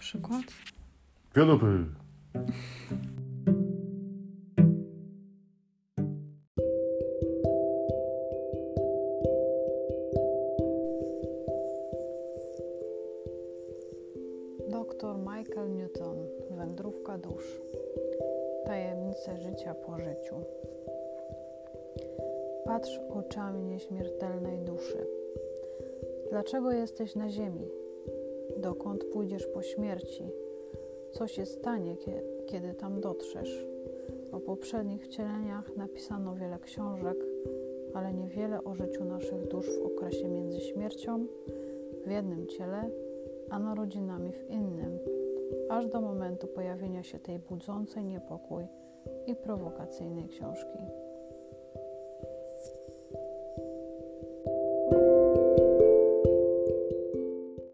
przykład? Galopy! Doktor Michael Newton, Wędrówka dusz. Tajemnice życia po życiu. Patrz oczami nieśmiertelnej duszy. Dlaczego jesteś na ziemi? Dokąd pójdziesz po śmierci? Co się stanie, kie- kiedy tam dotrzesz? O poprzednich wcieleniach napisano wiele książek, ale niewiele o życiu naszych dusz w okresie między śmiercią w jednym ciele a narodzinami w innym, aż do momentu pojawienia się tej budzącej niepokój i prowokacyjnej książki.